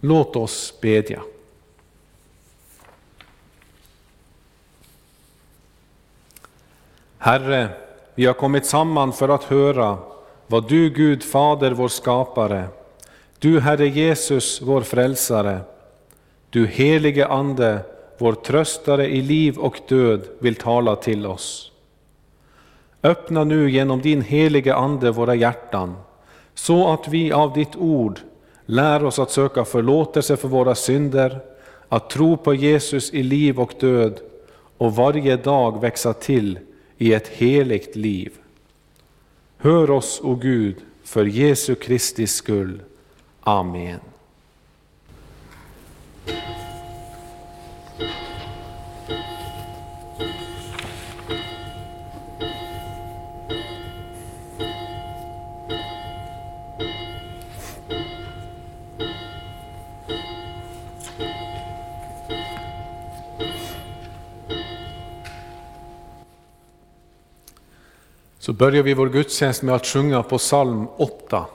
Låt oss bedja. Herre, vi har kommit samman för att höra vad du, Gud Fader, vår skapare, du Herre Jesus, vår frälsare, du helige Ande, vår tröstare i liv och död, vill tala till oss. Öppna nu genom din helige Ande våra hjärtan, så att vi av ditt ord lär oss att söka förlåtelse för våra synder, att tro på Jesus i liv och död och varje dag växa till i ett heligt liv. Hör oss, o Gud, för Jesu Kristi skull. Amen. Så börjar vi vår gudstjänst med att sjunga på psalm 8.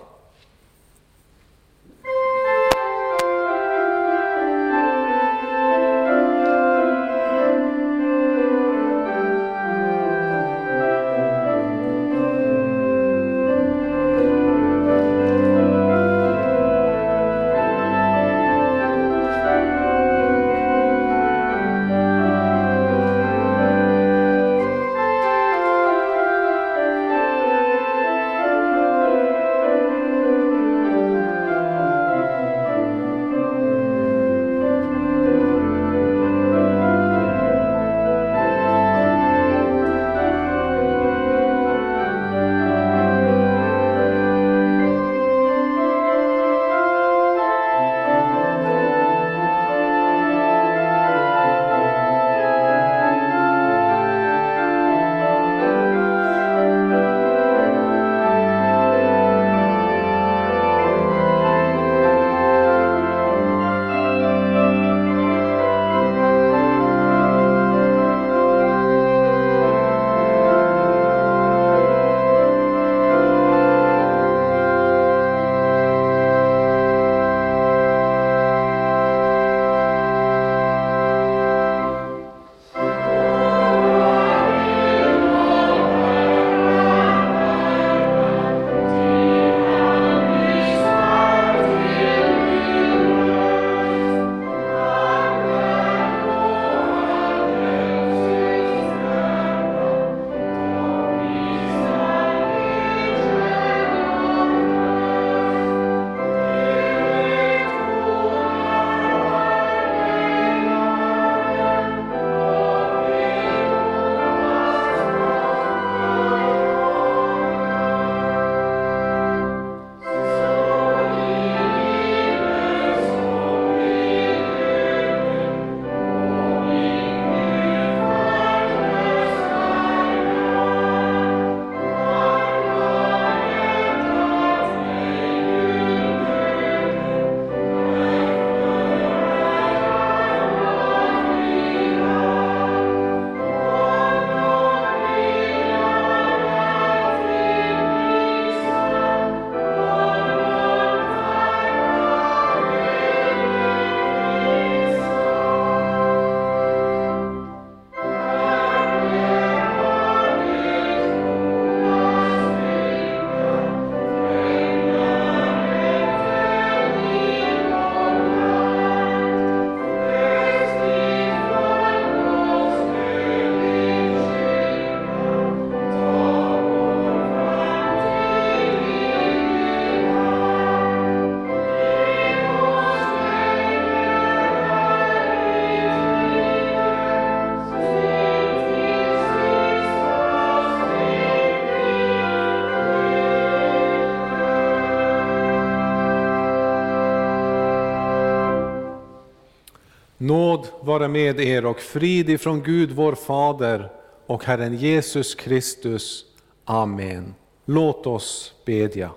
Nåd vare med er och frid ifrån Gud vår Fader och Herren Jesus Kristus. Amen. Låt oss bedja.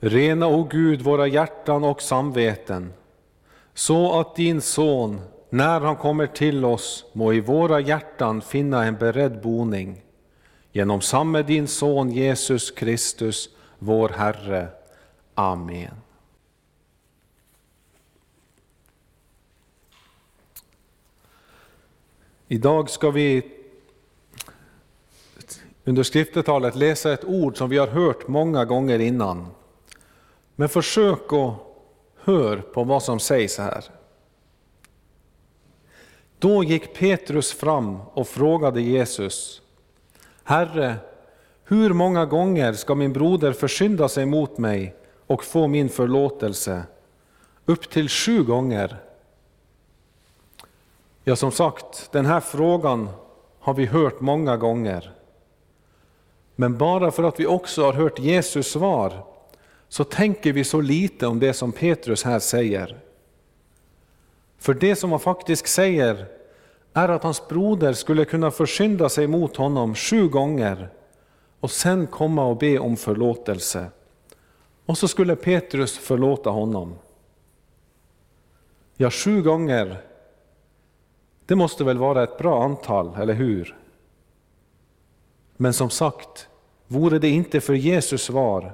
Rena, o Gud, våra hjärtan och samveten, så att din son, när han kommer till oss, må i våra hjärtan finna en beredd boning. Genom samme din son Jesus Kristus, vår Herre. Amen. Idag ska vi under skriftetalet läsa ett ord som vi har hört många gånger innan. Men försök att höra på vad som sägs här. Då gick Petrus fram och frågade Jesus, Herre, hur många gånger ska min broder försynda sig mot mig och få min förlåtelse? Upp till sju gånger. Ja, som sagt, den här frågan har vi hört många gånger. Men bara för att vi också har hört Jesus svar så tänker vi så lite om det som Petrus här säger. För det som han faktiskt säger är att hans broder skulle kunna försynda sig mot honom sju gånger och sen komma och be om förlåtelse. Och så skulle Petrus förlåta honom. Ja, sju gånger, det måste väl vara ett bra antal, eller hur? Men som sagt, vore det inte för Jesus svar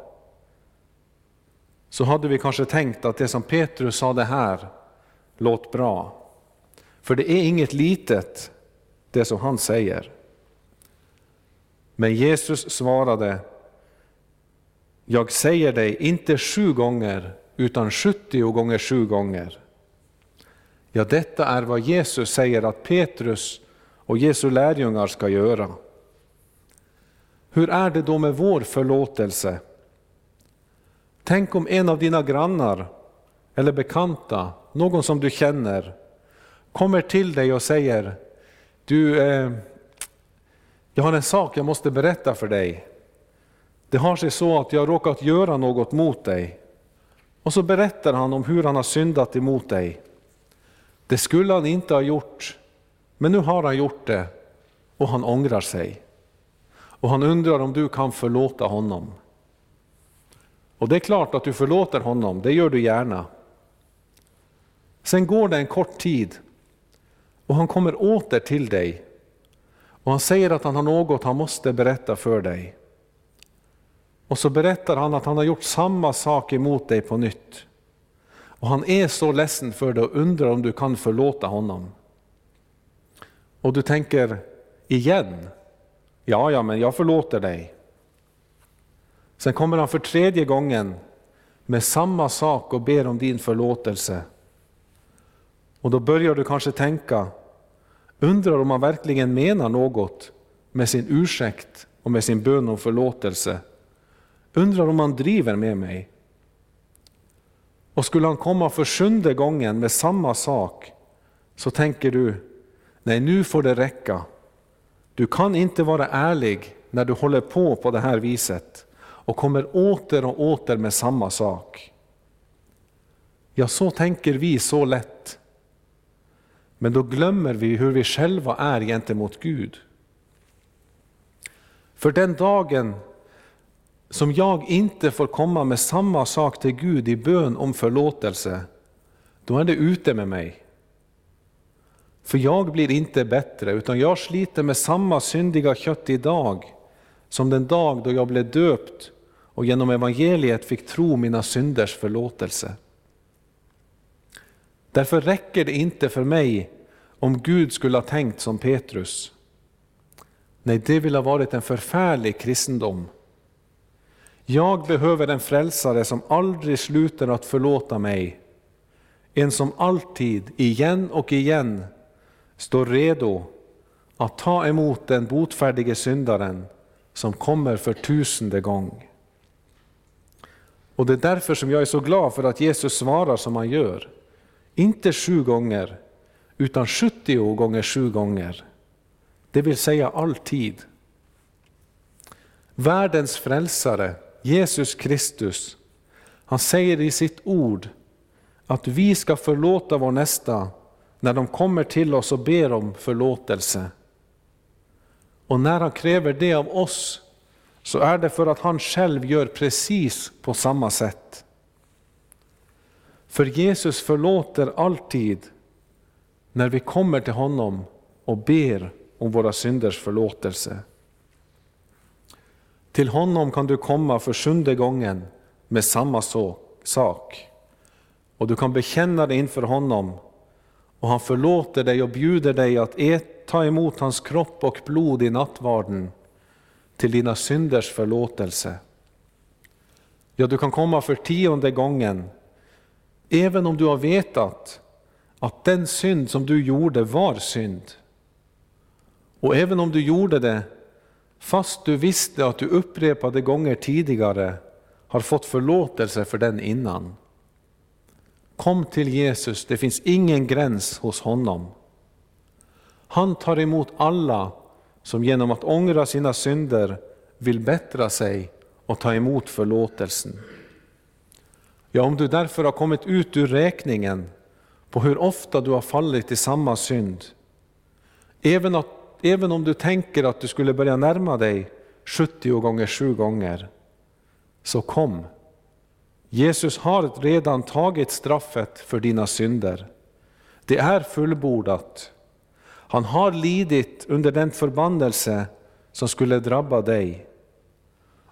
så hade vi kanske tänkt att det som Petrus sa det här låt bra. För det är inget litet, det som han säger. Men Jesus svarade, jag säger dig inte sju gånger, utan sjuttio gånger sju gånger. Ja, detta är vad Jesus säger att Petrus och Jesu lärjungar ska göra. Hur är det då med vår förlåtelse? Tänk om en av dina grannar eller bekanta, någon som du känner, kommer till dig och säger Du, eh, jag har en sak jag måste berätta för dig. Det har sig så att jag har råkat göra något mot dig. Och så berättar han om hur han har syndat emot dig. Det skulle han inte ha gjort, men nu har han gjort det och han ångrar sig. Och han undrar om du kan förlåta honom. Och det är klart att du förlåter honom, det gör du gärna. Sen går det en kort tid och han kommer åter till dig och han säger att han har något han måste berätta för dig. Och så berättar han att han har gjort samma sak emot dig på nytt. Och han är så ledsen för det och undrar om du kan förlåta honom. Och du tänker, igen? Ja, ja, men jag förlåter dig. Sen kommer han för tredje gången med samma sak och ber om din förlåtelse. Och då börjar du kanske tänka, undrar om han verkligen menar något med sin ursäkt och med sin bön om förlåtelse. Undrar om han driver med mig. Och skulle han komma för sjunde gången med samma sak, så tänker du, nej nu får det räcka. Du kan inte vara ärlig när du håller på på det här viset och kommer åter och åter med samma sak. Ja, så tänker vi så lätt. Men då glömmer vi hur vi själva är gentemot Gud. För den dagen som jag inte får komma med samma sak till Gud i bön om förlåtelse, då är det ute med mig. För jag blir inte bättre, utan jag sliter med samma syndiga kött idag som den dag då jag blev döpt och genom evangeliet fick tro mina synders förlåtelse. Därför räcker det inte för mig om Gud skulle ha tänkt som Petrus. Nej, det vill ha varit en förfärlig kristendom. Jag behöver en frälsare som aldrig slutar att förlåta mig. En som alltid, igen och igen, står redo att ta emot den botfärdige syndaren som kommer för tusende gång. Och det är därför som jag är så glad för att Jesus svarar som han gör. Inte sju gånger, utan 70 gånger sju gånger. Det vill säga alltid. Världens frälsare, Jesus Kristus, han säger i sitt ord att vi ska förlåta vår nästa när de kommer till oss och ber om förlåtelse. Och när han kräver det av oss så är det för att han själv gör precis på samma sätt. För Jesus förlåter alltid när vi kommer till honom och ber om våra synders förlåtelse. Till honom kan du komma för sjunde gången med samma sak. Och du kan bekänna det inför honom och han förlåter dig och bjuder dig att e-, ta emot hans kropp och blod i nattvarden till dina synders förlåtelse. Ja, du kan komma för tionde gången, även om du har vetat att den synd som du gjorde var synd. Och även om du gjorde det fast du visste att du upprepade gånger tidigare har fått förlåtelse för den innan. Kom till Jesus, det finns ingen gräns hos honom. Han tar emot alla som genom att ångra sina synder vill bättra sig och ta emot förlåtelsen. Ja, om du därför har kommit ut ur räkningen på hur ofta du har fallit i samma synd, även, att, även om du tänker att du skulle börja närma dig 70 gånger 7 gånger, så kom. Jesus har redan tagit straffet för dina synder. Det är fullbordat. Han har lidit under den förbannelse som skulle drabba dig.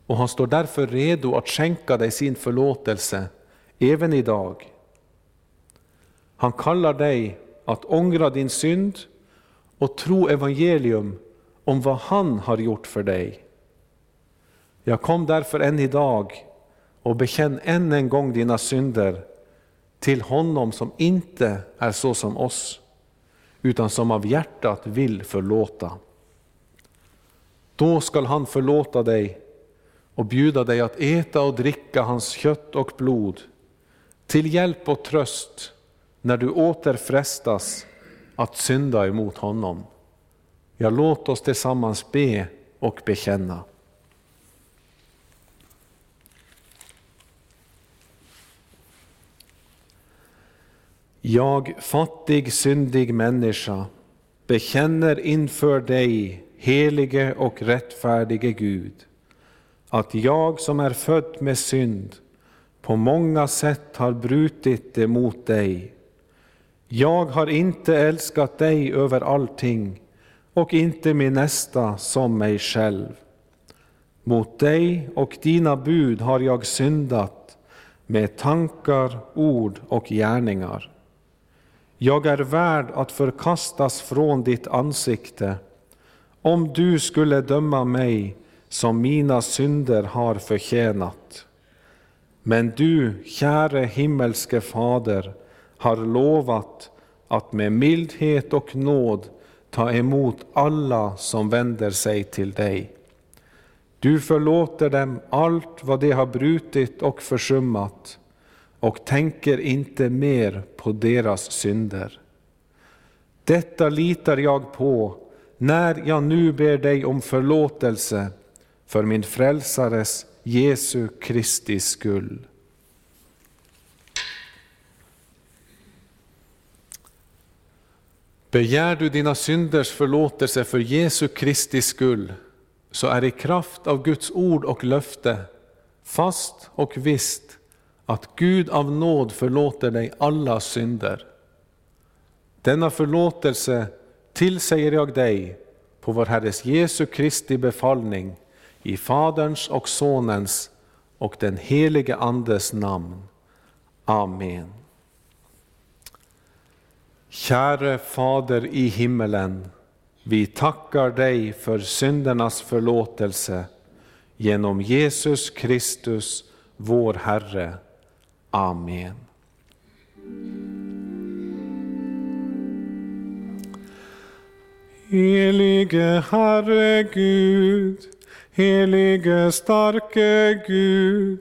Och han står därför redo att skänka dig sin förlåtelse även idag. Han kallar dig att ångra din synd och tro evangelium om vad han har gjort för dig. Jag kom därför än idag och bekänn än en gång dina synder till honom som inte är så som oss, utan som av hjärtat vill förlåta. Då skall han förlåta dig och bjuda dig att äta och dricka hans kött och blod, till hjälp och tröst när du åter frestas att synda emot honom. Ja, låt oss tillsammans be och bekänna. Jag, fattig, syndig människa, bekänner inför dig, helige och rättfärdige Gud, att jag som är född med synd på många sätt har brutit emot dig. Jag har inte älskat dig över allting och inte min nästa som mig själv. Mot dig och dina bud har jag syndat med tankar, ord och gärningar. Jag är värd att förkastas från ditt ansikte om du skulle döma mig som mina synder har förtjänat. Men du, käre himmelske Fader, har lovat att med mildhet och nåd ta emot alla som vänder sig till dig. Du förlåter dem allt vad de har brutit och försummat och tänker inte mer på deras synder. Detta litar jag på när jag nu ber dig om förlåtelse för min frälsares Jesu Kristi skull. Begär du dina synders förlåtelse för Jesu Kristi skull, så är i kraft av Guds ord och löfte fast och visst att Gud av nåd förlåter dig alla synder. Denna förlåtelse tillsäger jag dig på vår Herres Jesu Kristi befallning i Faderns och Sonens och den helige Andes namn. Amen. Käre Fader i himmelen, vi tackar dig för syndernas förlåtelse genom Jesus Kristus, vår Herre. Amen. Helige Herre Gud, helige starke Gud,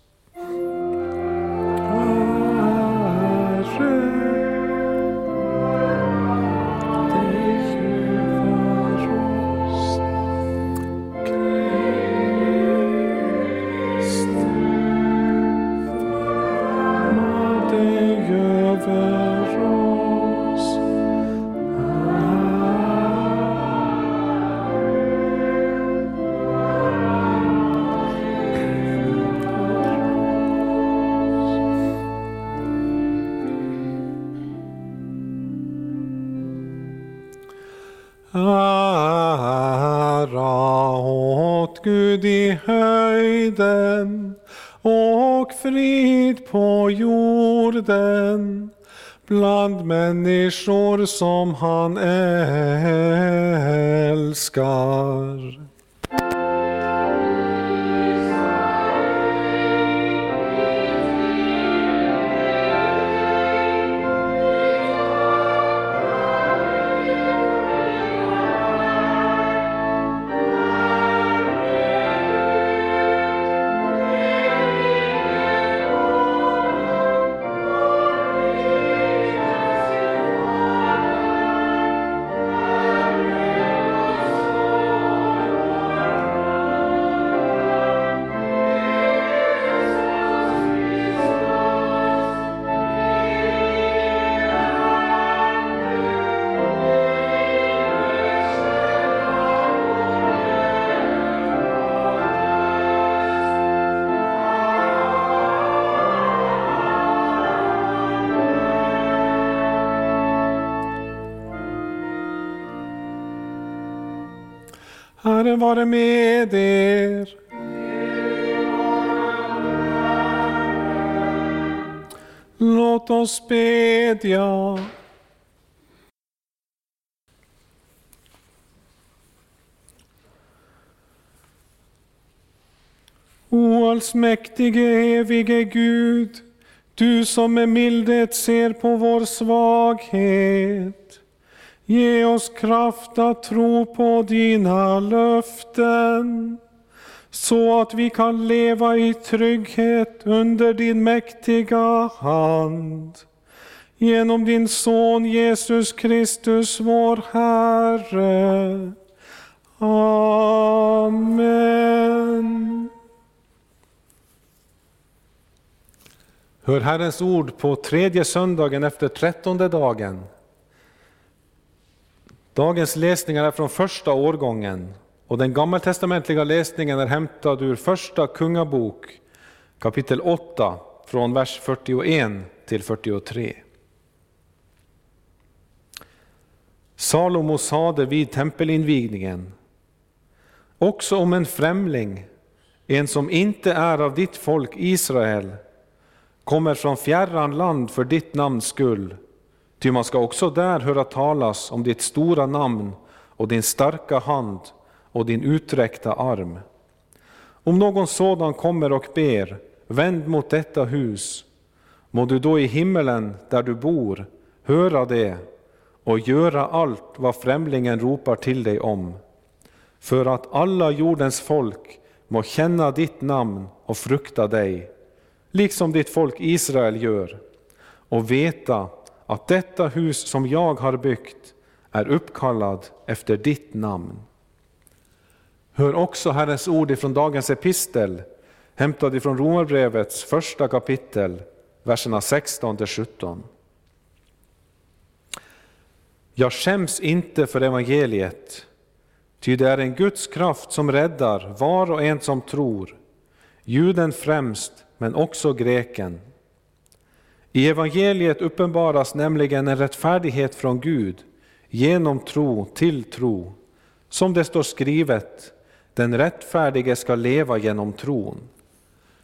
Människor som han älskar. Herren vare med er. Låt oss bedja. O allsmäktige evige Gud, du som med mildhet ser på vår svaghet. Ge oss kraft att tro på dina löften så att vi kan leva i trygghet under din mäktiga hand. Genom din son Jesus Kristus, vår Herre. Amen. Hör Herrens ord på tredje söndagen efter trettonde dagen. Dagens läsningar är från första årgången och den gammaltestamentliga läsningen är hämtad ur första kungabok kapitel 8 från vers 41 till 43. Salomo sade vid tempelinvigningen, också om en främling, en som inte är av ditt folk Israel, kommer från fjärran land för ditt namns skull, Ty man ska också där höra talas om ditt stora namn och din starka hand och din uträckta arm. Om någon sådan kommer och ber, vänd mot detta hus, må du då i himmelen där du bor höra det och göra allt vad främlingen ropar till dig om, för att alla jordens folk må känna ditt namn och frukta dig, liksom ditt folk Israel gör, och veta att detta hus som jag har byggt är uppkallad efter ditt namn. Hör också Herrens ord ifrån dagens epistel, hämtad ifrån Romarbrevets första kapitel, verserna 16 17. Jag skäms inte för evangeliet, ty det är en Guds kraft som räddar var och en som tror, juden främst, men också greken. I evangeliet uppenbaras nämligen en rättfärdighet från Gud genom tro till tro. Som det står skrivet, den rättfärdige ska leva genom tron.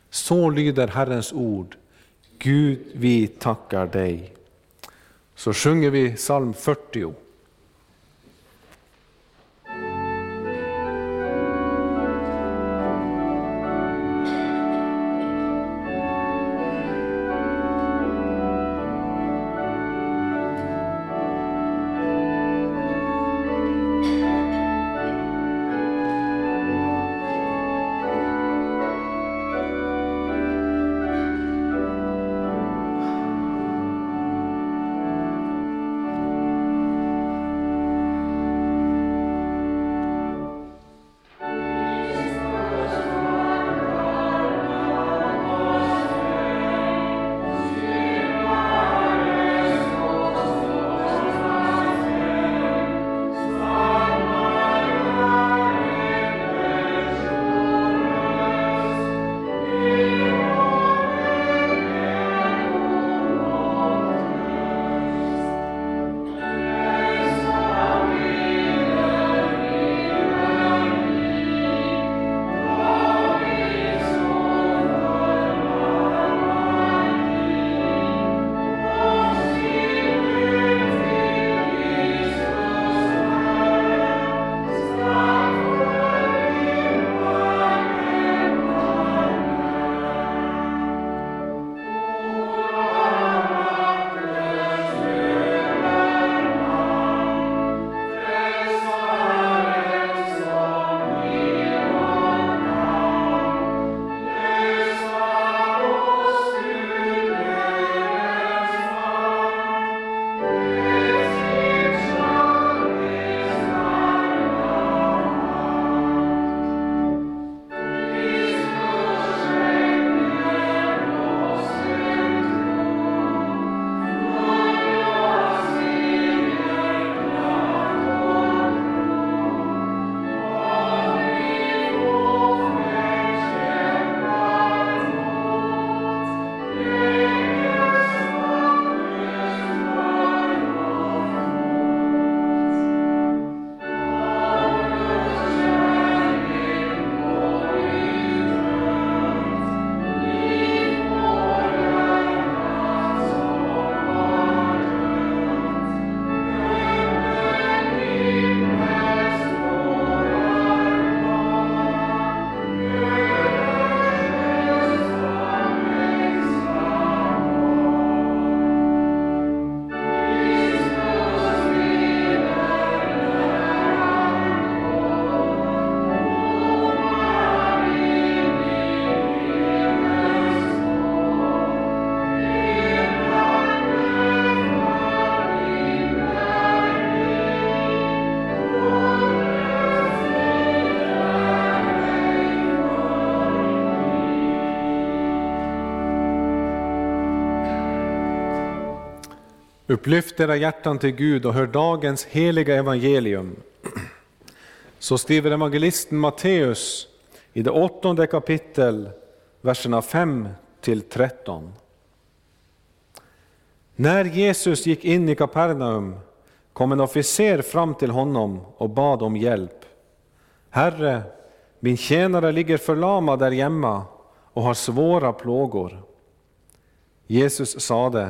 Så lyder Herrens ord. Gud, vi tackar dig. Så sjunger vi psalm 40. Upplyft era hjärtan till Gud och hör dagens heliga evangelium. Så skriver evangelisten Matteus i det åttonde kapitel, verserna 5 till 13. När Jesus gick in i Kapernaum kom en officer fram till honom och bad om hjälp. Herre, min tjänare ligger förlamad där hemma och har svåra plågor. Jesus sade,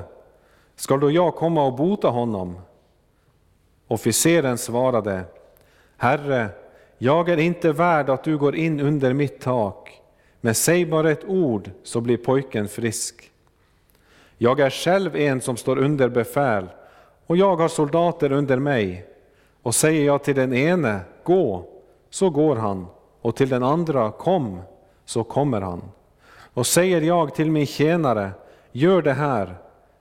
skall då jag komma och bota honom? Officeren svarade, Herre, jag är inte värd att du går in under mitt tak, men säg bara ett ord så blir pojken frisk. Jag är själv en som står under befäl, och jag har soldater under mig. Och säger jag till den ene, gå, så går han, och till den andra, kom, så kommer han. Och säger jag till min tjänare, gör det här,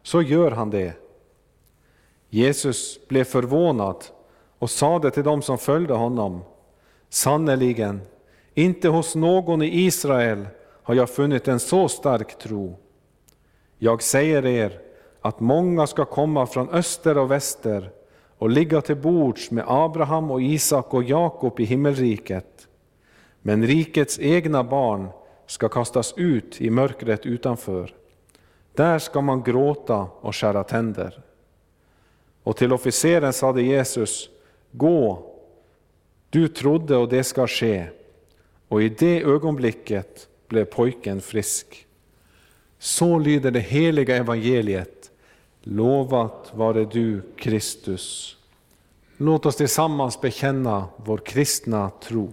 så gör han det. Jesus blev förvånad och sade till dem som följde honom, sannerligen, inte hos någon i Israel har jag funnit en så stark tro. Jag säger er att många ska komma från öster och väster och ligga till bords med Abraham och Isak och Jakob i himmelriket. Men rikets egna barn ska kastas ut i mörkret utanför. Där ska man gråta och skära tänder. Och till officeren sade Jesus, gå, du trodde och det ska ske. Och i det ögonblicket blev pojken frisk. Så lyder det heliga evangeliet. Lovat vare du, Kristus. Låt oss tillsammans bekänna vår kristna tro.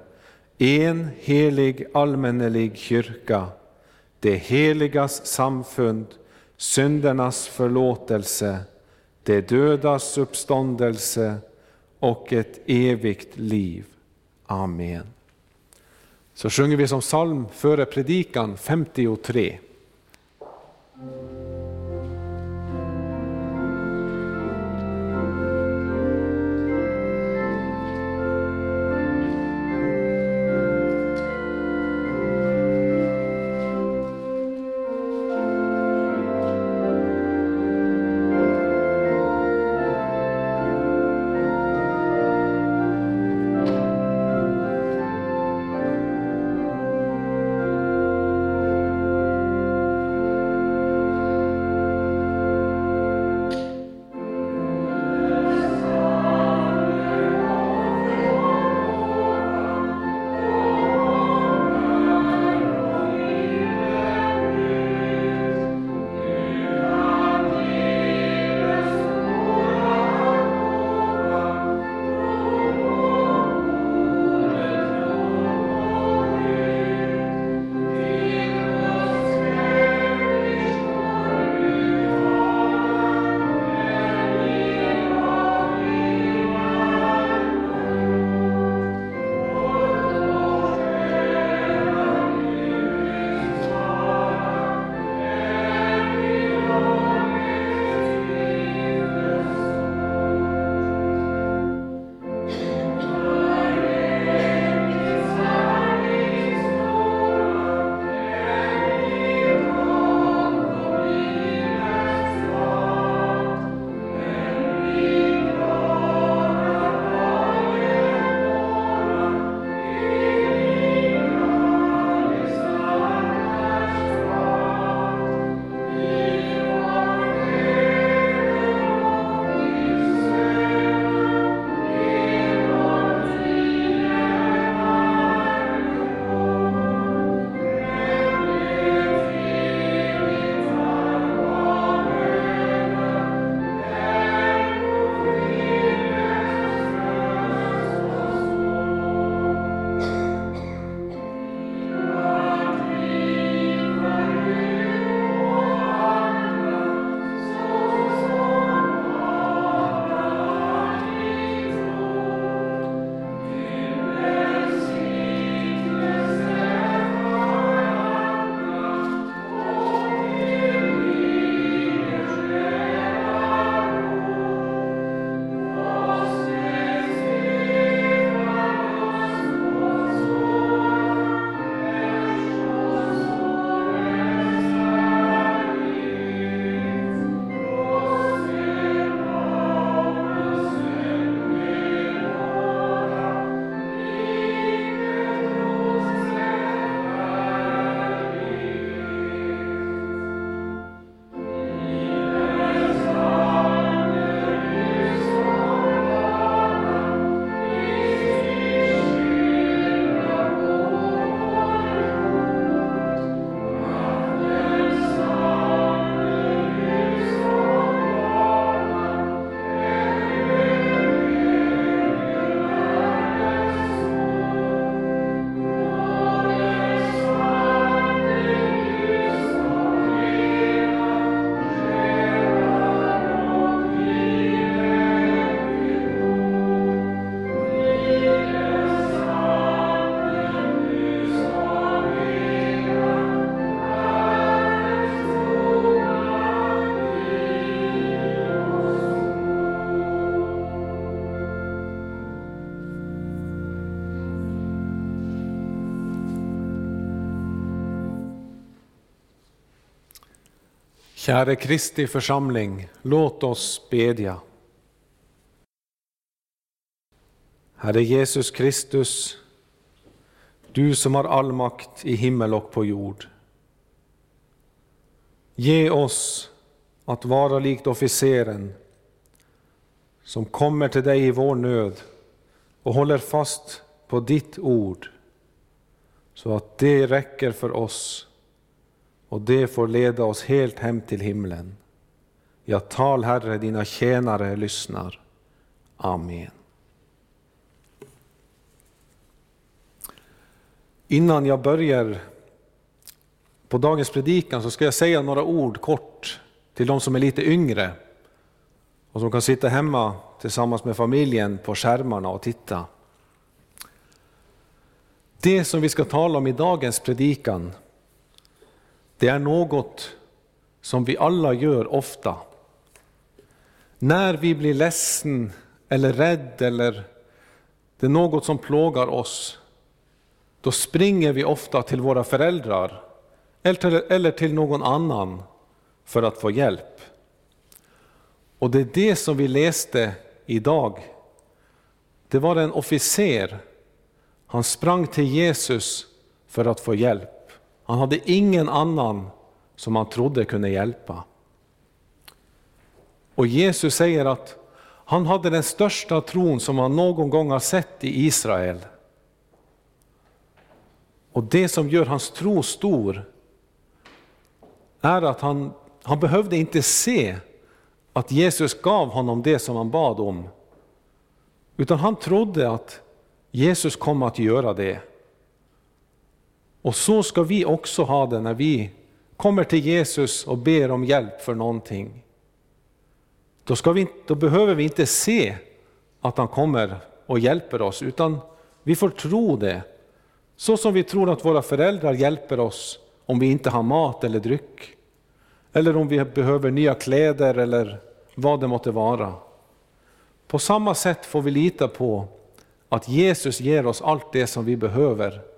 en helig allmännelig kyrka, det heligas samfund, syndernas förlåtelse, det dödas uppståndelse och ett evigt liv. Amen. Så sjunger vi som psalm före predikan 53. Käre Kristi församling, låt oss bedja. Herre Jesus Kristus, du som har all makt i himmel och på jord. Ge oss att vara likt officeren som kommer till dig i vår nöd och håller fast på ditt ord så att det räcker för oss och det får leda oss helt hem till himlen. Ja, tal Herre, dina tjänare lyssnar. Amen. Innan jag börjar på dagens predikan så ska jag säga några ord kort till de som är lite yngre och som kan sitta hemma tillsammans med familjen på skärmarna och titta. Det som vi ska tala om i dagens predikan, det är något som vi alla gör ofta. När vi blir ledsen eller rädd eller det är något som plågar oss, då springer vi ofta till våra föräldrar eller till någon annan för att få hjälp. Och det är det som vi läste idag. Det var en officer. Han sprang till Jesus för att få hjälp. Han hade ingen annan som han trodde kunde hjälpa. Och Jesus säger att han hade den största tron som han någon gång har sett i Israel. Och det som gör hans tro stor är att han, han behövde inte se att Jesus gav honom det som han bad om. Utan han trodde att Jesus kom att göra det. Och så ska vi också ha det när vi kommer till Jesus och ber om hjälp för någonting. Då, ska vi, då behöver vi inte se att han kommer och hjälper oss, utan vi får tro det. Så som vi tror att våra föräldrar hjälper oss om vi inte har mat eller dryck. Eller om vi behöver nya kläder eller vad det måtte vara. På samma sätt får vi lita på att Jesus ger oss allt det som vi behöver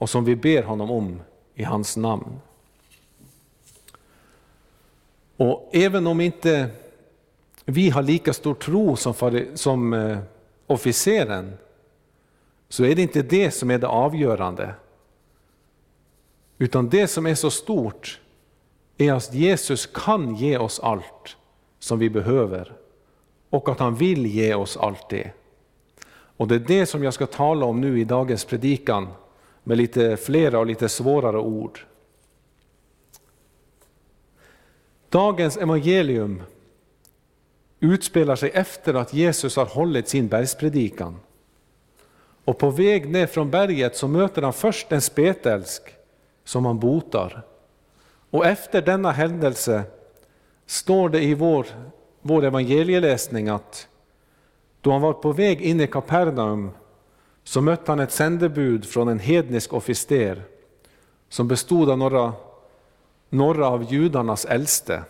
och som vi ber honom om i hans namn. Och även om inte vi har lika stor tro som, som eh, officeren, så är det inte det som är det avgörande. Utan det som är så stort är att Jesus kan ge oss allt som vi behöver och att han vill ge oss allt det. Och det är det som jag ska tala om nu i dagens predikan med lite flera och lite svårare ord. Dagens evangelium utspelar sig efter att Jesus har hållit sin bergspredikan. Och på väg ner från berget så möter han först en spetälsk som han botar. Och efter denna händelse står det i vår, vår evangelieläsning att då han var på väg in i Kapernaum så mötte han ett sändebud från en hednisk officer som bestod av några, några av judarnas äldste.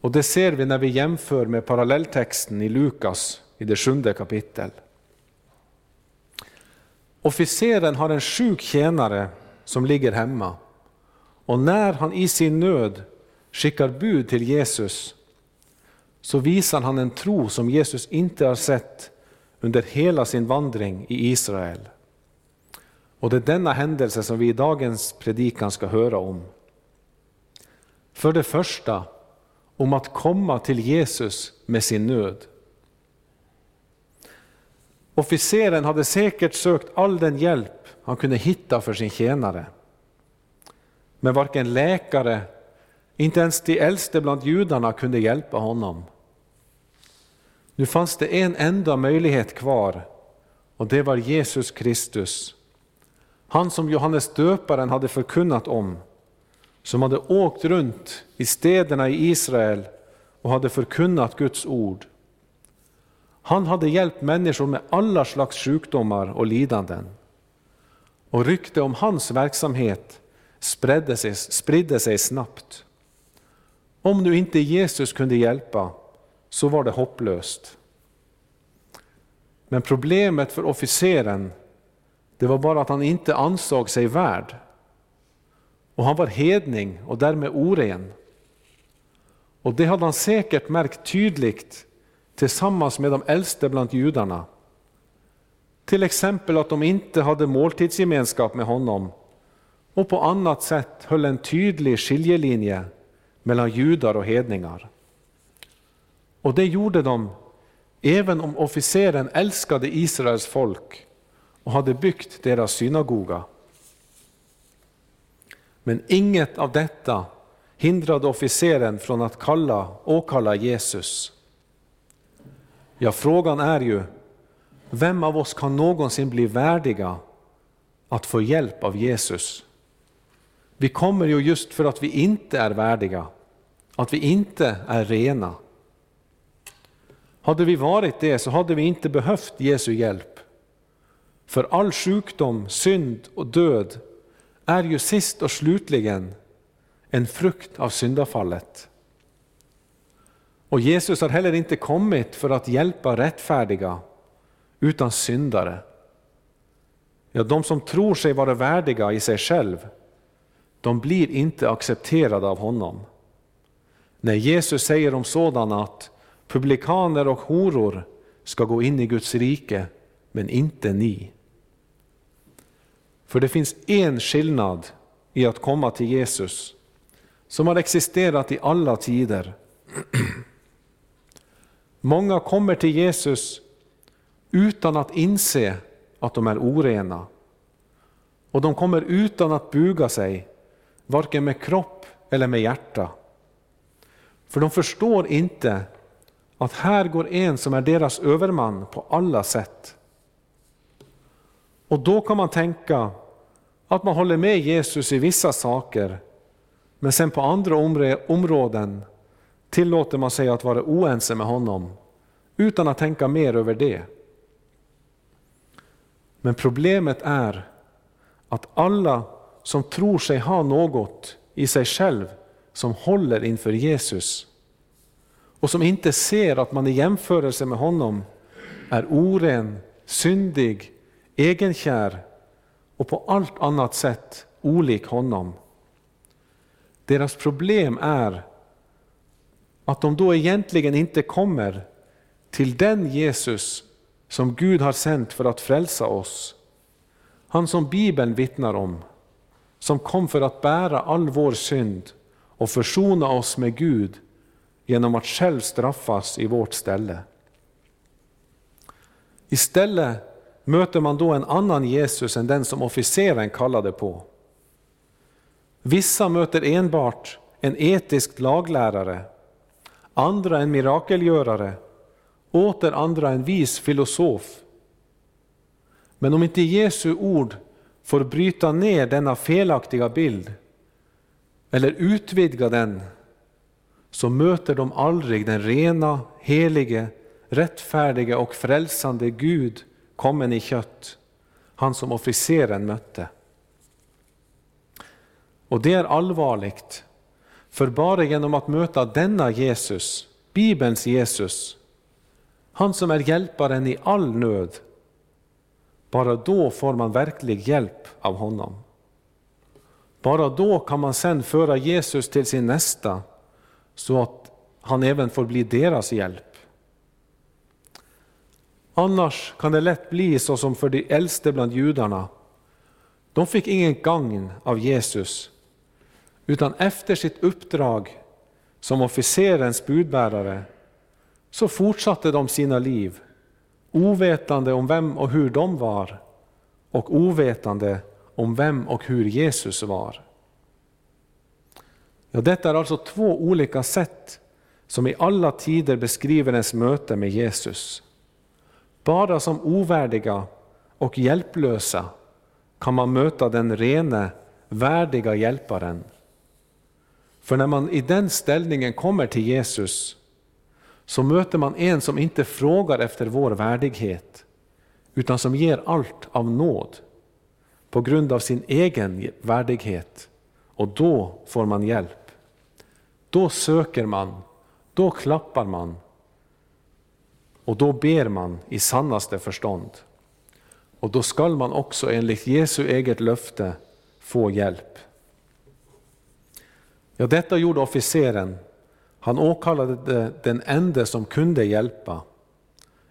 Och det ser vi när vi jämför med parallelltexten i Lukas i det sjunde kapitlet. Officeren har en sjuk tjänare som ligger hemma och när han i sin nöd skickar bud till Jesus så visar han en tro som Jesus inte har sett under hela sin vandring i Israel. Och det är denna händelse som vi i dagens predikan ska höra om. För det första om att komma till Jesus med sin nöd. Officeren hade säkert sökt all den hjälp han kunde hitta för sin tjänare. Men varken läkare inte ens de äldste bland judarna kunde hjälpa honom. Nu fanns det en enda möjlighet kvar och det var Jesus Kristus. Han som Johannes döparen hade förkunnat om, som hade åkt runt i städerna i Israel och hade förkunnat Guds ord. Han hade hjälpt människor med alla slags sjukdomar och lidanden. Och rykte om hans verksamhet spridde sig, spridde sig snabbt. Om nu inte Jesus kunde hjälpa så var det hopplöst. Men problemet för officeren det var bara att han inte ansåg sig värd. Och han var hedning och därmed oren. Och det hade han säkert märkt tydligt tillsammans med de äldste bland judarna. Till exempel att de inte hade måltidsgemenskap med honom och på annat sätt höll en tydlig skiljelinje mellan judar och hedningar. Och det gjorde de även om officeren älskade Israels folk och hade byggt deras synagoga. Men inget av detta hindrade officeren från att kalla, åkalla Jesus. Ja, frågan är ju, vem av oss kan någonsin bli värdiga att få hjälp av Jesus? Vi kommer ju just för att vi inte är värdiga, att vi inte är rena. Hade vi varit det så hade vi inte behövt Jesu hjälp. För all sjukdom, synd och död är ju sist och slutligen en frukt av syndafallet. Och Jesus har heller inte kommit för att hjälpa rättfärdiga, utan syndare. Ja, de som tror sig vara värdiga i sig själv, de blir inte accepterade av honom. När Jesus säger om sådana att publikaner och horor ska gå in i Guds rike, men inte ni. För det finns en skillnad i att komma till Jesus som har existerat i alla tider. Många kommer till Jesus utan att inse att de är orena. Och de kommer utan att buga sig, varken med kropp eller med hjärta. För de förstår inte att här går en som är deras överman på alla sätt. Och då kan man tänka att man håller med Jesus i vissa saker, men sen på andra områden tillåter man sig att vara oense med honom utan att tänka mer över det. Men problemet är att alla som tror sig ha något i sig själv som håller inför Jesus och som inte ser att man i jämförelse med honom är oren, syndig, egenkär och på allt annat sätt olik honom. Deras problem är att de då egentligen inte kommer till den Jesus som Gud har sänt för att frälsa oss. Han som Bibeln vittnar om, som kom för att bära all vår synd och försona oss med Gud genom att själv straffas i vårt ställe. Istället möter man då en annan Jesus än den som officeren kallade på. Vissa möter enbart en etisk laglärare, andra en mirakelgörare, åter andra en vis filosof. Men om inte Jesu ord får bryta ner denna felaktiga bild eller utvidga den så möter de aldrig den rena, helige, rättfärdige och frälsande Gud kommen i kött, han som officeren mötte. Och det är allvarligt, för bara genom att möta denna Jesus, Bibelns Jesus, han som är hjälparen i all nöd, bara då får man verklig hjälp av honom. Bara då kan man sen föra Jesus till sin nästa så att han även får bli deras hjälp. Annars kan det lätt bli så som för de äldste bland judarna. De fick ingen gagn av Jesus, utan efter sitt uppdrag som officerens budbärare så fortsatte de sina liv, ovetande om vem och hur de var och ovetande om vem och hur Jesus var. Ja, detta är alltså två olika sätt som i alla tider beskriver ens möte med Jesus. Bara som ovärdiga och hjälplösa kan man möta den rene, värdiga hjälparen. För när man i den ställningen kommer till Jesus så möter man en som inte frågar efter vår värdighet utan som ger allt av nåd på grund av sin egen värdighet och då får man hjälp. Då söker man, då klappar man och då ber man i sannaste förstånd. Och då skall man också enligt Jesu eget löfte få hjälp. Ja, detta gjorde officeren. Han åkallade den enda som kunde hjälpa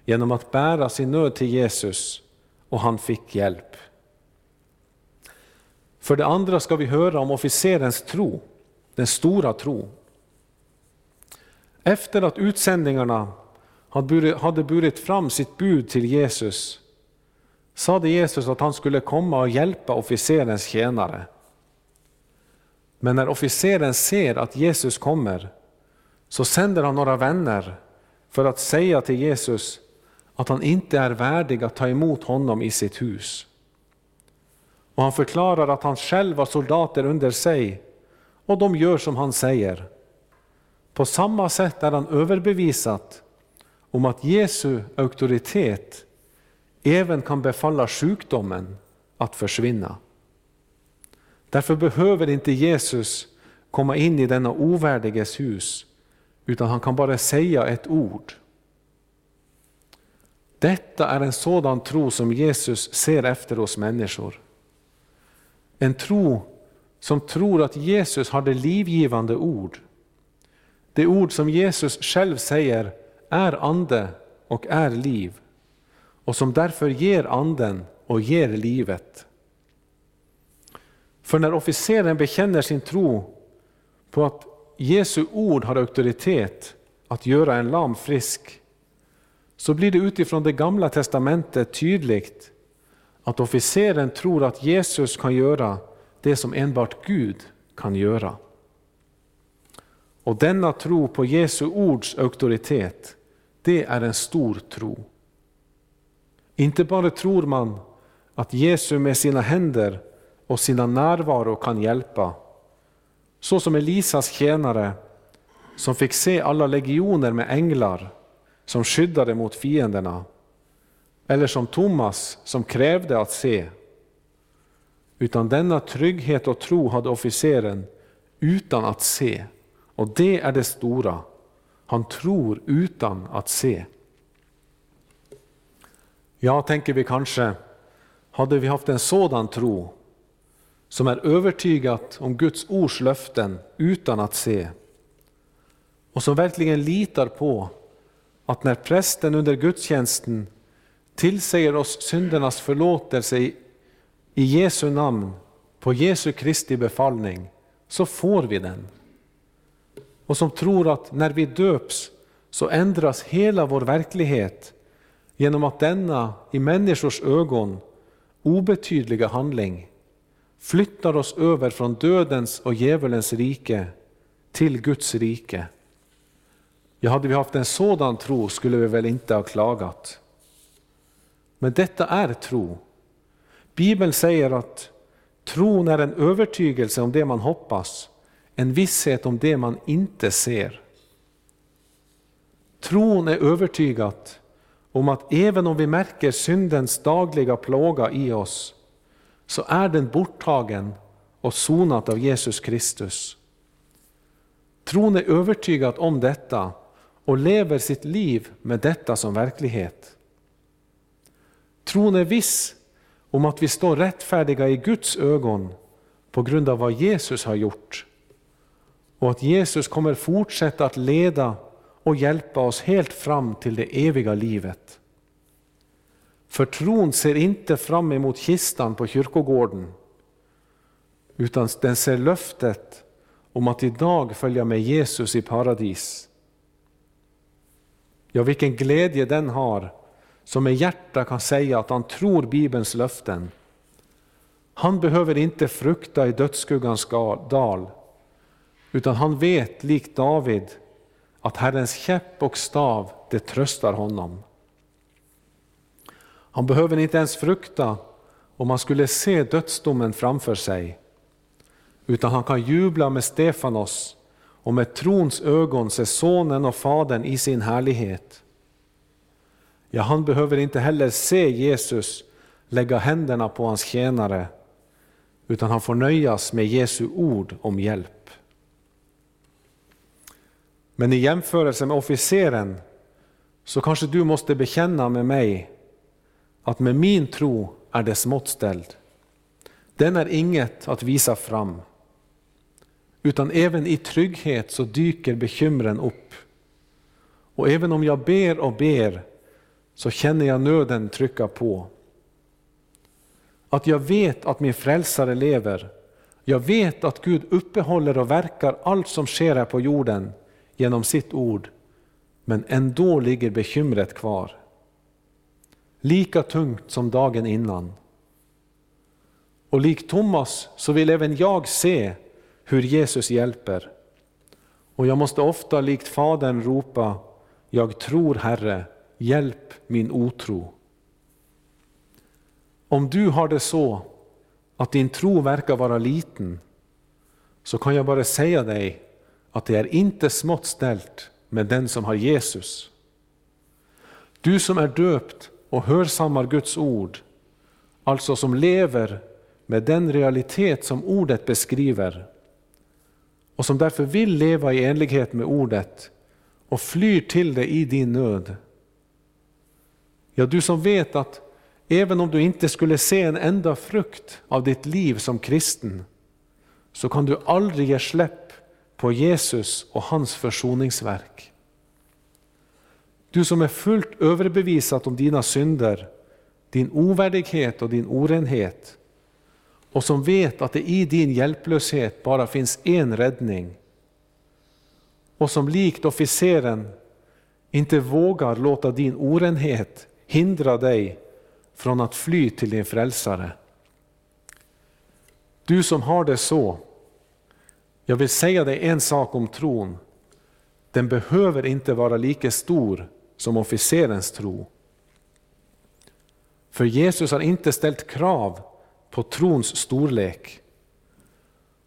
genom att bära sin nöd till Jesus och han fick hjälp. För det andra ska vi höra om officerens tro, den stora tro. Efter att utsändningarna hade burit fram sitt bud till Jesus sade Jesus att han skulle komma och hjälpa officerens tjänare. Men när officeren ser att Jesus kommer så sänder han några vänner för att säga till Jesus att han inte är värdig att ta emot honom i sitt hus. Och han förklarar att han själv har soldater under sig och de gör som han säger. På samma sätt är han överbevisat om att Jesu auktoritet även kan befalla sjukdomen att försvinna. Därför behöver inte Jesus komma in i denna ovärdiges hus, utan han kan bara säga ett ord. Detta är en sådan tro som Jesus ser efter hos människor. En tro som tror att Jesus har det livgivande ord. Det ord som Jesus själv säger är ande och är liv och som därför ger anden och ger livet. För när officeren bekänner sin tro på att Jesu ord har auktoritet att göra en lam frisk, så blir det utifrån det gamla testamentet tydligt att officeren tror att Jesus kan göra det som enbart Gud kan göra. Och denna tro på Jesu ords auktoritet, det är en stor tro. Inte bara tror man att Jesus med sina händer och sina närvaro kan hjälpa, så som Elisas tjänare som fick se alla legioner med änglar som skyddade mot fienderna, eller som Thomas som krävde att se. Utan denna trygghet och tro hade officeren utan att se. Och det är det stora. Han tror utan att se. Ja, tänker vi kanske, hade vi haft en sådan tro som är övertygat om Guds ords löften utan att se och som verkligen litar på att när prästen under gudstjänsten tillsäger oss syndernas förlåtelse i Jesu namn, på Jesu Kristi befallning, så får vi den. Och som tror att när vi döps så ändras hela vår verklighet genom att denna i människors ögon obetydliga handling flyttar oss över från dödens och djävulens rike till Guds rike. Ja, hade vi haft en sådan tro skulle vi väl inte ha klagat. Men detta är tro. Bibeln säger att tron är en övertygelse om det man hoppas, en visshet om det man inte ser. Tron är övertygat om att även om vi märker syndens dagliga plåga i oss, så är den borttagen och sonat av Jesus Kristus. Tron är övertygad om detta och lever sitt liv med detta som verklighet. Tron är viss om att vi står rättfärdiga i Guds ögon på grund av vad Jesus har gjort och att Jesus kommer fortsätta att leda och hjälpa oss helt fram till det eviga livet. För tron ser inte fram emot kistan på kyrkogården utan den ser löftet om att idag följa med Jesus i paradis. Ja, vilken glädje den har som med hjärta kan säga att han tror Bibelns löften. Han behöver inte frukta i dödsskuggans dal, utan han vet, likt David, att Herrens käpp och stav, det tröstar honom. Han behöver inte ens frukta om han skulle se dödsdomen framför sig, utan han kan jubla med Stefanos och med trons ögon se Sonen och Fadern i sin härlighet. Ja, han behöver inte heller se Jesus lägga händerna på hans tjänare, utan han får nöjas med Jesu ord om hjälp. Men i jämförelse med officeren så kanske du måste bekänna med mig att med min tro är det smått ställd. Den är inget att visa fram. utan även i trygghet så dyker bekymren upp. Och även om jag ber och ber så känner jag nöden trycka på. Att jag vet att min frälsare lever. Jag vet att Gud uppehåller och verkar allt som sker här på jorden genom sitt ord. Men ändå ligger bekymret kvar. Lika tungt som dagen innan. Och lik Thomas så vill även jag se hur Jesus hjälper. Och jag måste ofta likt Fadern ropa, jag tror Herre, hjälp min otro. Om du har det så att din tro verkar vara liten, så kan jag bara säga dig att det är inte smått ställt med den som har Jesus. Du som är döpt och hörsammar Guds ord, alltså som lever med den realitet som ordet beskriver och som därför vill leva i enlighet med ordet och flyr till det i din nöd. Ja, du som vet att även om du inte skulle se en enda frukt av ditt liv som kristen, så kan du aldrig ge släpp på Jesus och hans försoningsverk. Du som är fullt överbevisad om dina synder, din ovärdighet och din orenhet, och som vet att det i din hjälplöshet bara finns en räddning, och som likt officeren inte vågar låta din orenhet hindra dig från att fly till din frälsare. Du som har det så, jag vill säga dig en sak om tron. Den behöver inte vara lika stor som officerens tro. För Jesus har inte ställt krav på trons storlek.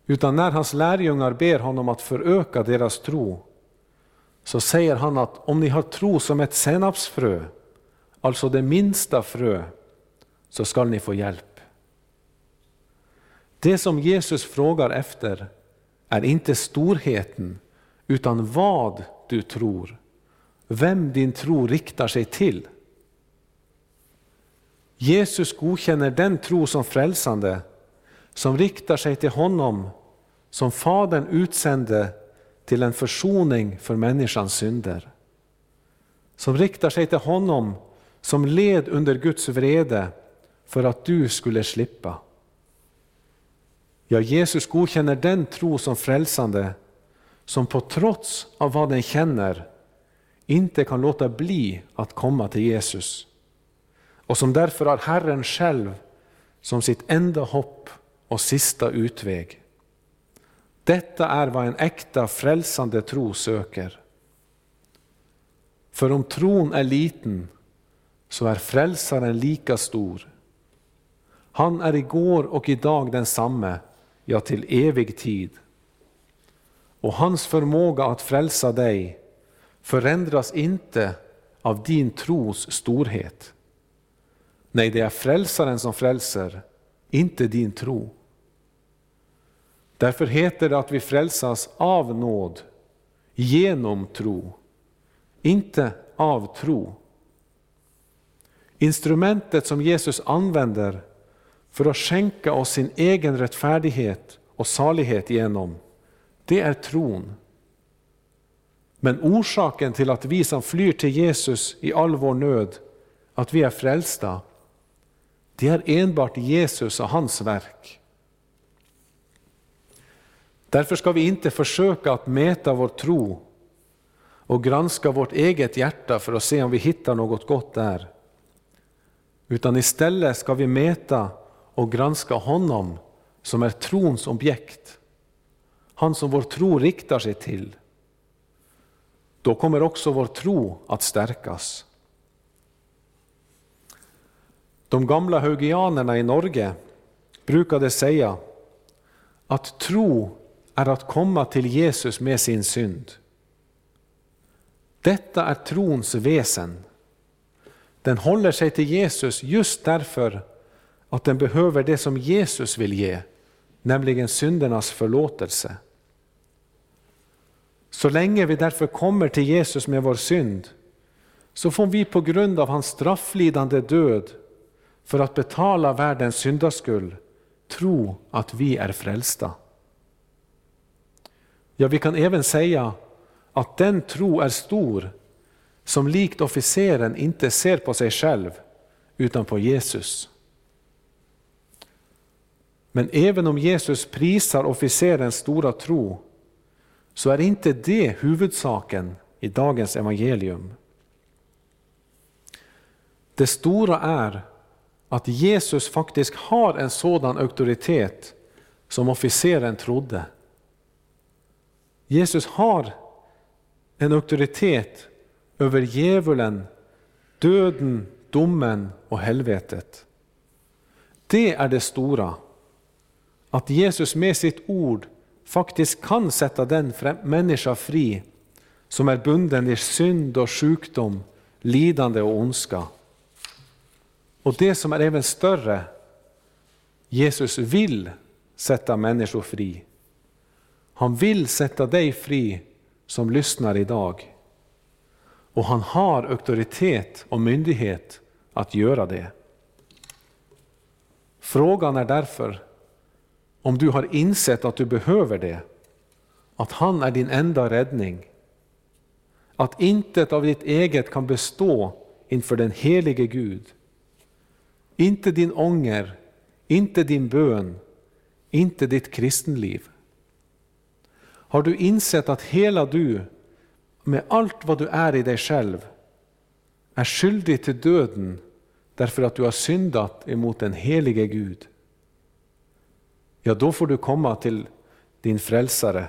Utan när hans lärjungar ber honom att föröka deras tro, så säger han att om ni har tro som ett senapsfrö, alltså det minsta frö, så skall ni få hjälp. Det som Jesus frågar efter är inte storheten, utan vad du tror, vem din tro riktar sig till. Jesus godkänner den tro som frälsande, som riktar sig till honom som Fadern utsände till en försoning för människans synder. Som riktar sig till honom som led under Guds vrede för att du skulle slippa. Ja, Jesus godkänner den tro som frälsande som på trots av vad den känner inte kan låta bli att komma till Jesus och som därför har Herren själv som sitt enda hopp och sista utväg. Detta är vad en äkta frälsande tro söker. För om tron är liten så är frälsaren lika stor. Han är igår och idag densamme, ja till evig tid. Och hans förmåga att frälsa dig förändras inte av din tros storhet. Nej, det är frälsaren som frälser, inte din tro. Därför heter det att vi frälsas av nåd, genom tro, inte av tro. Instrumentet som Jesus använder för att skänka oss sin egen rättfärdighet och salighet genom, det är tron. Men orsaken till att vi som flyr till Jesus i all vår nöd, att vi är frälsta, det är enbart Jesus och hans verk. Därför ska vi inte försöka att mäta vår tro och granska vårt eget hjärta för att se om vi hittar något gott där. Utan istället ska vi mäta och granska honom som är trons objekt. Han som vår tro riktar sig till. Då kommer också vår tro att stärkas. De gamla haugianerna i Norge brukade säga att tro är att komma till Jesus med sin synd. Detta är trons väsen. Den håller sig till Jesus just därför att den behöver det som Jesus vill ge, nämligen syndernas förlåtelse. Så länge vi därför kommer till Jesus med vår synd, så får vi på grund av hans strafflidande död för att betala världens syndaskull tro att vi är frälsta. Ja, vi kan även säga att den tro är stor som likt officeren inte ser på sig själv utan på Jesus. Men även om Jesus prisar officerens stora tro så är inte det huvudsaken i dagens evangelium. Det stora är att Jesus faktiskt har en sådan auktoritet som officeren trodde. Jesus har en auktoritet över djävulen, döden, domen och helvetet. Det är det stora. Att Jesus med sitt ord faktiskt kan sätta den människa fri som är bunden i synd och sjukdom, lidande och ondska. Och det som är även större, Jesus vill sätta människor fri. Han vill sätta dig fri som lyssnar idag. Och han har auktoritet och myndighet att göra det. Frågan är därför om du har insett att du behöver det, att han är din enda räddning. Att intet av ditt eget kan bestå inför den helige Gud. Inte din ånger, inte din bön, inte ditt kristenliv. Har du insett att hela du, med allt vad du är i dig själv, är skyldig till döden därför att du har syndat emot den helige Gud? Ja, då får du komma till din frälsare.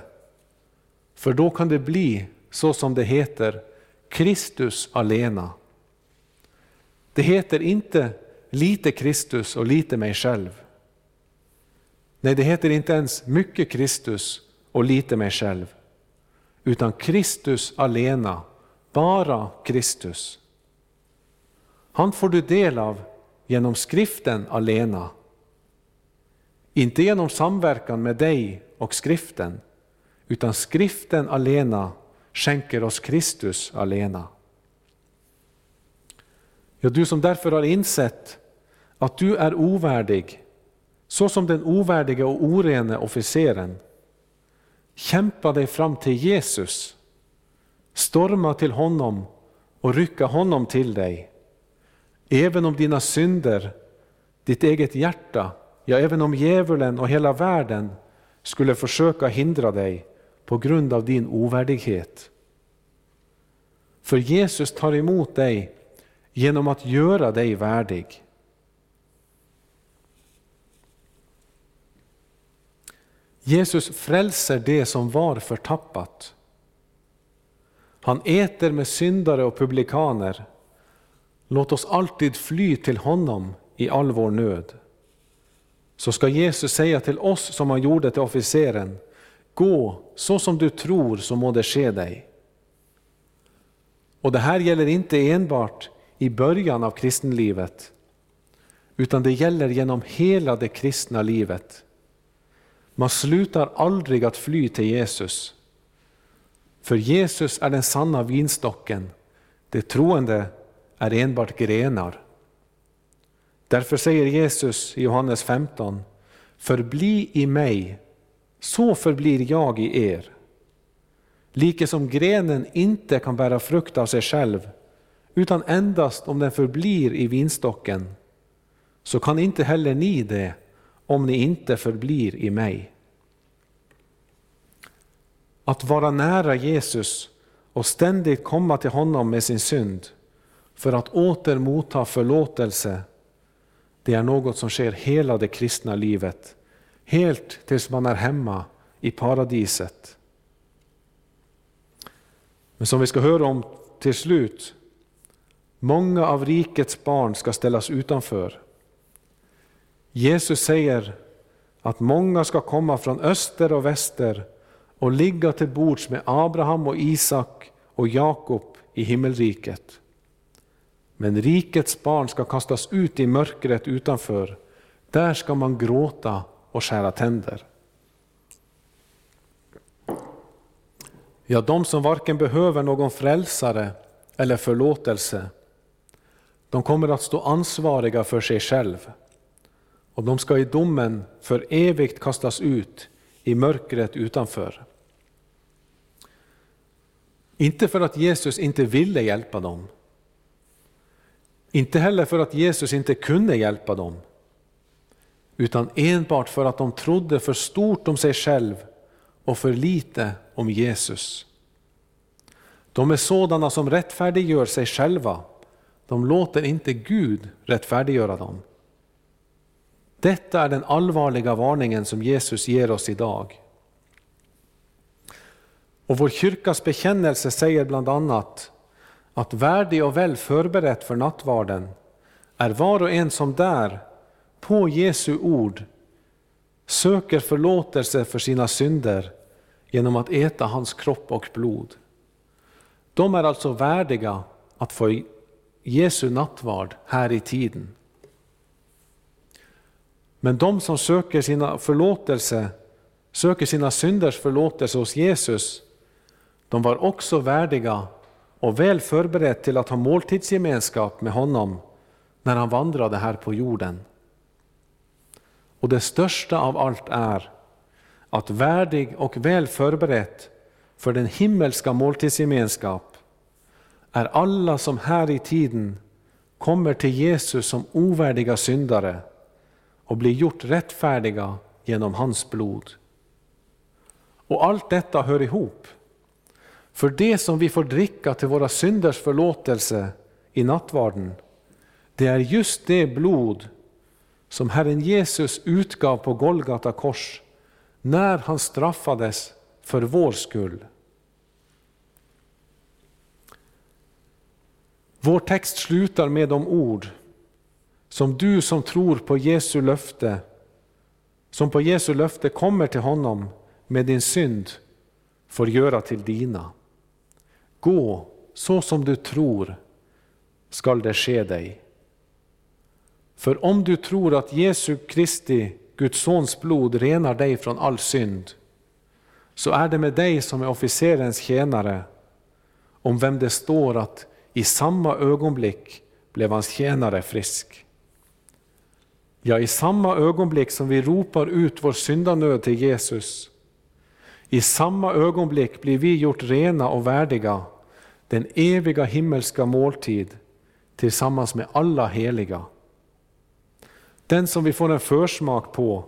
För då kan det bli så som det heter, Kristus alena. Det heter inte lite Kristus och lite mig själv. Nej, det heter inte ens mycket Kristus och lite mig själv, utan Kristus alena, bara Kristus. Han får du del av genom skriften alena. Inte genom samverkan med dig och skriften, utan skriften alena skänker oss Kristus alena. Ja, du som därför har insett att du är ovärdig, så som den ovärdige och orene officeren, kämpa dig fram till Jesus, storma till honom och rycka honom till dig. Även om dina synder, ditt eget hjärta, ja även om djävulen och hela världen skulle försöka hindra dig på grund av din ovärdighet. För Jesus tar emot dig genom att göra dig värdig. Jesus frälser det som var förtappat. Han äter med syndare och publikaner. Låt oss alltid fly till honom i all vår nöd. Så ska Jesus säga till oss som han gjorde till officeren, gå så som du tror så må det ske dig. Och det här gäller inte enbart i början av kristenlivet, utan det gäller genom hela det kristna livet. Man slutar aldrig att fly till Jesus. För Jesus är den sanna vinstocken, det troende är enbart grenar. Därför säger Jesus i Johannes 15, förbli i mig, så förblir jag i er. Like som grenen inte kan bära frukt av sig själv, utan endast om den förblir i vinstocken, så kan inte heller ni det om ni inte förblir i mig. Att vara nära Jesus och ständigt komma till honom med sin synd för att åter motta förlåtelse, det är något som sker hela det kristna livet, helt tills man är hemma i paradiset. Men som vi ska höra om till slut, många av rikets barn ska ställas utanför. Jesus säger att många ska komma från öster och väster och ligga till bords med Abraham och Isak och Jakob i himmelriket. Men rikets barn ska kastas ut i mörkret utanför. Där ska man gråta och skära tänder. Ja, de som varken behöver någon frälsare eller förlåtelse, de kommer att stå ansvariga för sig själva. Och de ska i domen för evigt kastas ut i mörkret utanför. Inte för att Jesus inte ville hjälpa dem. Inte heller för att Jesus inte kunde hjälpa dem. Utan enbart för att de trodde för stort om sig själv och för lite om Jesus. De är sådana som rättfärdiggör sig själva. De låter inte Gud rättfärdiggöra dem. Detta är den allvarliga varningen som Jesus ger oss idag. Och vår kyrkas bekännelse säger bland annat att värdig och väl förberett för nattvarden är var och en som där, på Jesu ord, söker förlåtelse för sina synder genom att äta hans kropp och blod. De är alltså värdiga att få Jesu nattvard här i tiden. Men de som söker sina förlåtelse, söker sina synders förlåtelse hos Jesus, de var också värdiga och väl förberett till att ha måltidsgemenskap med honom när han vandrade här på jorden. Och det största av allt är att värdig och väl förberett för den himmelska måltidsgemenskap är alla som här i tiden kommer till Jesus som ovärdiga syndare och blir gjort rättfärdiga genom hans blod. Och allt detta hör ihop. För det som vi får dricka till våra synders förlåtelse i nattvarden, det är just det blod som Herren Jesus utgav på Golgata kors när han straffades för vår skull. Vår text slutar med de ord som du som tror på Jesu löfte, som på Jesu löfte kommer till honom med din synd, får göra till dina. Gå så som du tror skall det ske dig. För om du tror att Jesu Kristi, Guds sons blod, renar dig från all synd, så är det med dig som är officerens tjänare, om vem det står att i samma ögonblick blev hans tjänare frisk. Ja, i samma ögonblick som vi ropar ut vår syndanöd till Jesus, i samma ögonblick blir vi gjort rena och värdiga den eviga himmelska måltid tillsammans med alla heliga. Den som vi får en försmak på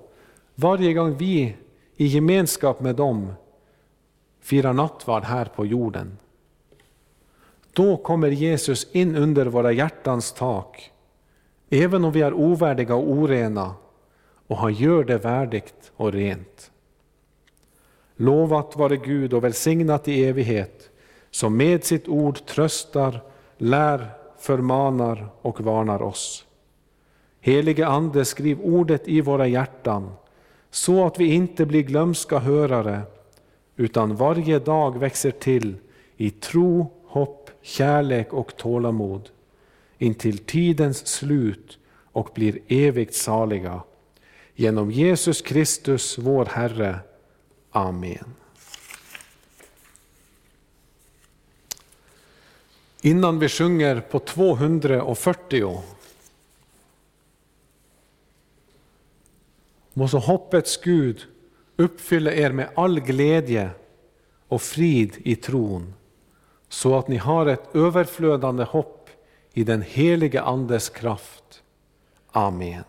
varje gång vi i gemenskap med dem firar nattvard här på jorden. Då kommer Jesus in under våra hjärtans tak, även om vi är ovärdiga och orena, och han gör det värdigt och rent. Lovat vare Gud och välsignat i evighet, som med sitt ord tröstar, lär, förmanar och varnar oss. Helige Ande, skriv ordet i våra hjärtan, så att vi inte blir glömska hörare, utan varje dag växer till i tro, hopp, kärlek och tålamod, intill tidens slut och blir evigt saliga. Genom Jesus Kristus, vår Herre. Amen. Innan vi sjunger på 240 må så hoppets Gud uppfylla er med all glädje och frid i tron, så att ni har ett överflödande hopp i den helige Andes kraft. Amen.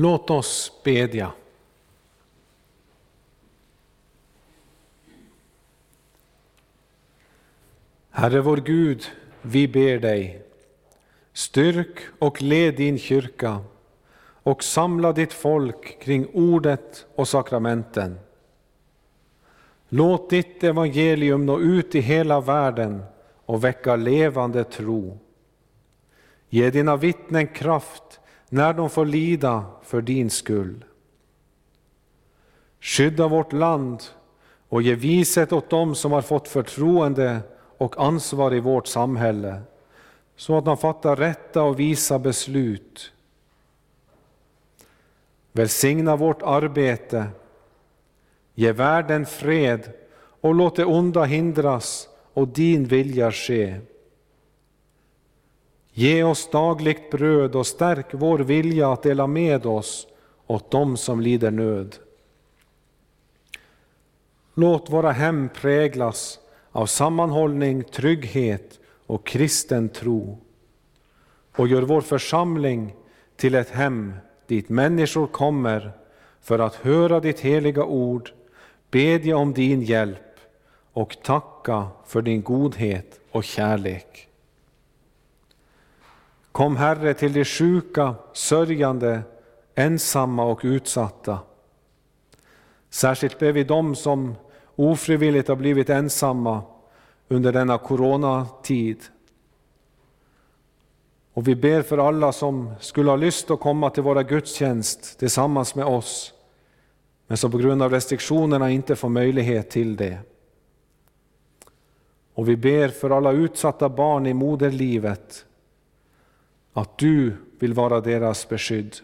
Låt oss bedja. Herre vår Gud, vi ber dig, styrk och led din kyrka och samla ditt folk kring ordet och sakramenten. Låt ditt evangelium nå ut i hela världen och väcka levande tro. Ge dina vittnen kraft när de får lida för din skull. Skydda vårt land och ge vishet åt dem som har fått förtroende och ansvar i vårt samhälle, så att de fattar rätta och visa beslut. Välsigna vårt arbete, ge världen fred och låt det onda hindras och din vilja ske. Ge oss dagligt bröd och stärk vår vilja att dela med oss åt dem som lider nöd. Låt våra hem präglas av sammanhållning, trygghet och kristen tro. Och gör vår församling till ett hem dit människor kommer för att höra ditt heliga ord, bedja om din hjälp och tacka för din godhet och kärlek. Kom Herre till de sjuka, sörjande, ensamma och utsatta. Särskilt ber vi dem som ofrivilligt har blivit ensamma under denna coronatid. Och vi ber för alla som skulle ha lust att komma till våra gudstjänst tillsammans med oss, men som på grund av restriktionerna inte får möjlighet till det. Och vi ber för alla utsatta barn i moderlivet, att du vill vara deras beskydd.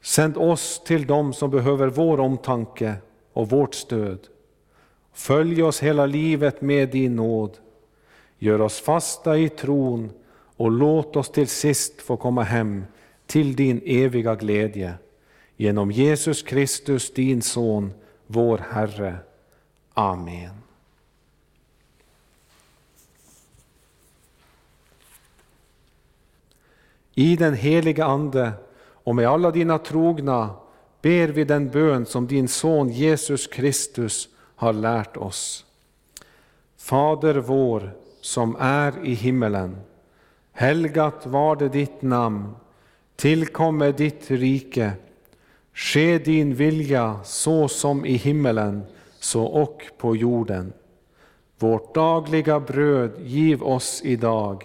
Sänd oss till dem som behöver vår omtanke och vårt stöd. Följ oss hela livet med din nåd. Gör oss fasta i tron och låt oss till sist få komma hem till din eviga glädje. Genom Jesus Kristus, din Son, vår Herre. Amen. I den heliga Ande och med alla dina trogna ber vi den bön som din son Jesus Kristus har lärt oss. Fader vår som är i himmelen. Helgat var det ditt namn. Tillkomme ditt rike. Ske din vilja så som i himmelen, så och på jorden. Vårt dagliga bröd giv oss idag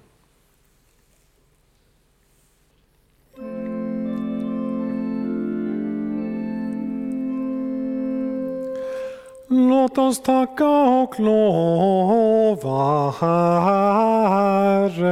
Låt oss tacka och lova Herren.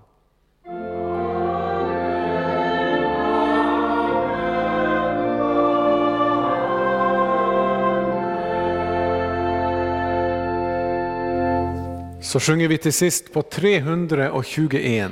Så sjunger vi till sist på 321.